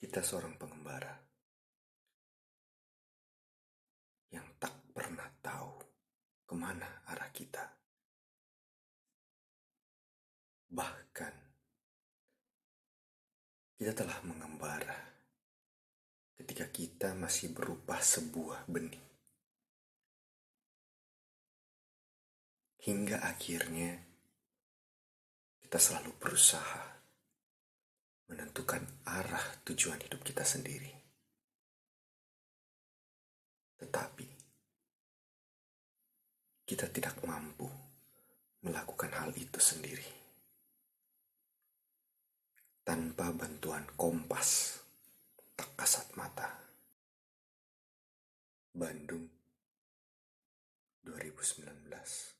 Kita seorang pengembara yang tak pernah tahu ke mana arah kita. Bahkan, kita telah mengembara ketika kita masih berupa sebuah benih. Hingga akhirnya, kita selalu berusaha menentukan arah tujuan hidup kita sendiri. Tetapi kita tidak mampu melakukan hal itu sendiri tanpa bantuan kompas tak kasat mata. Bandung 2019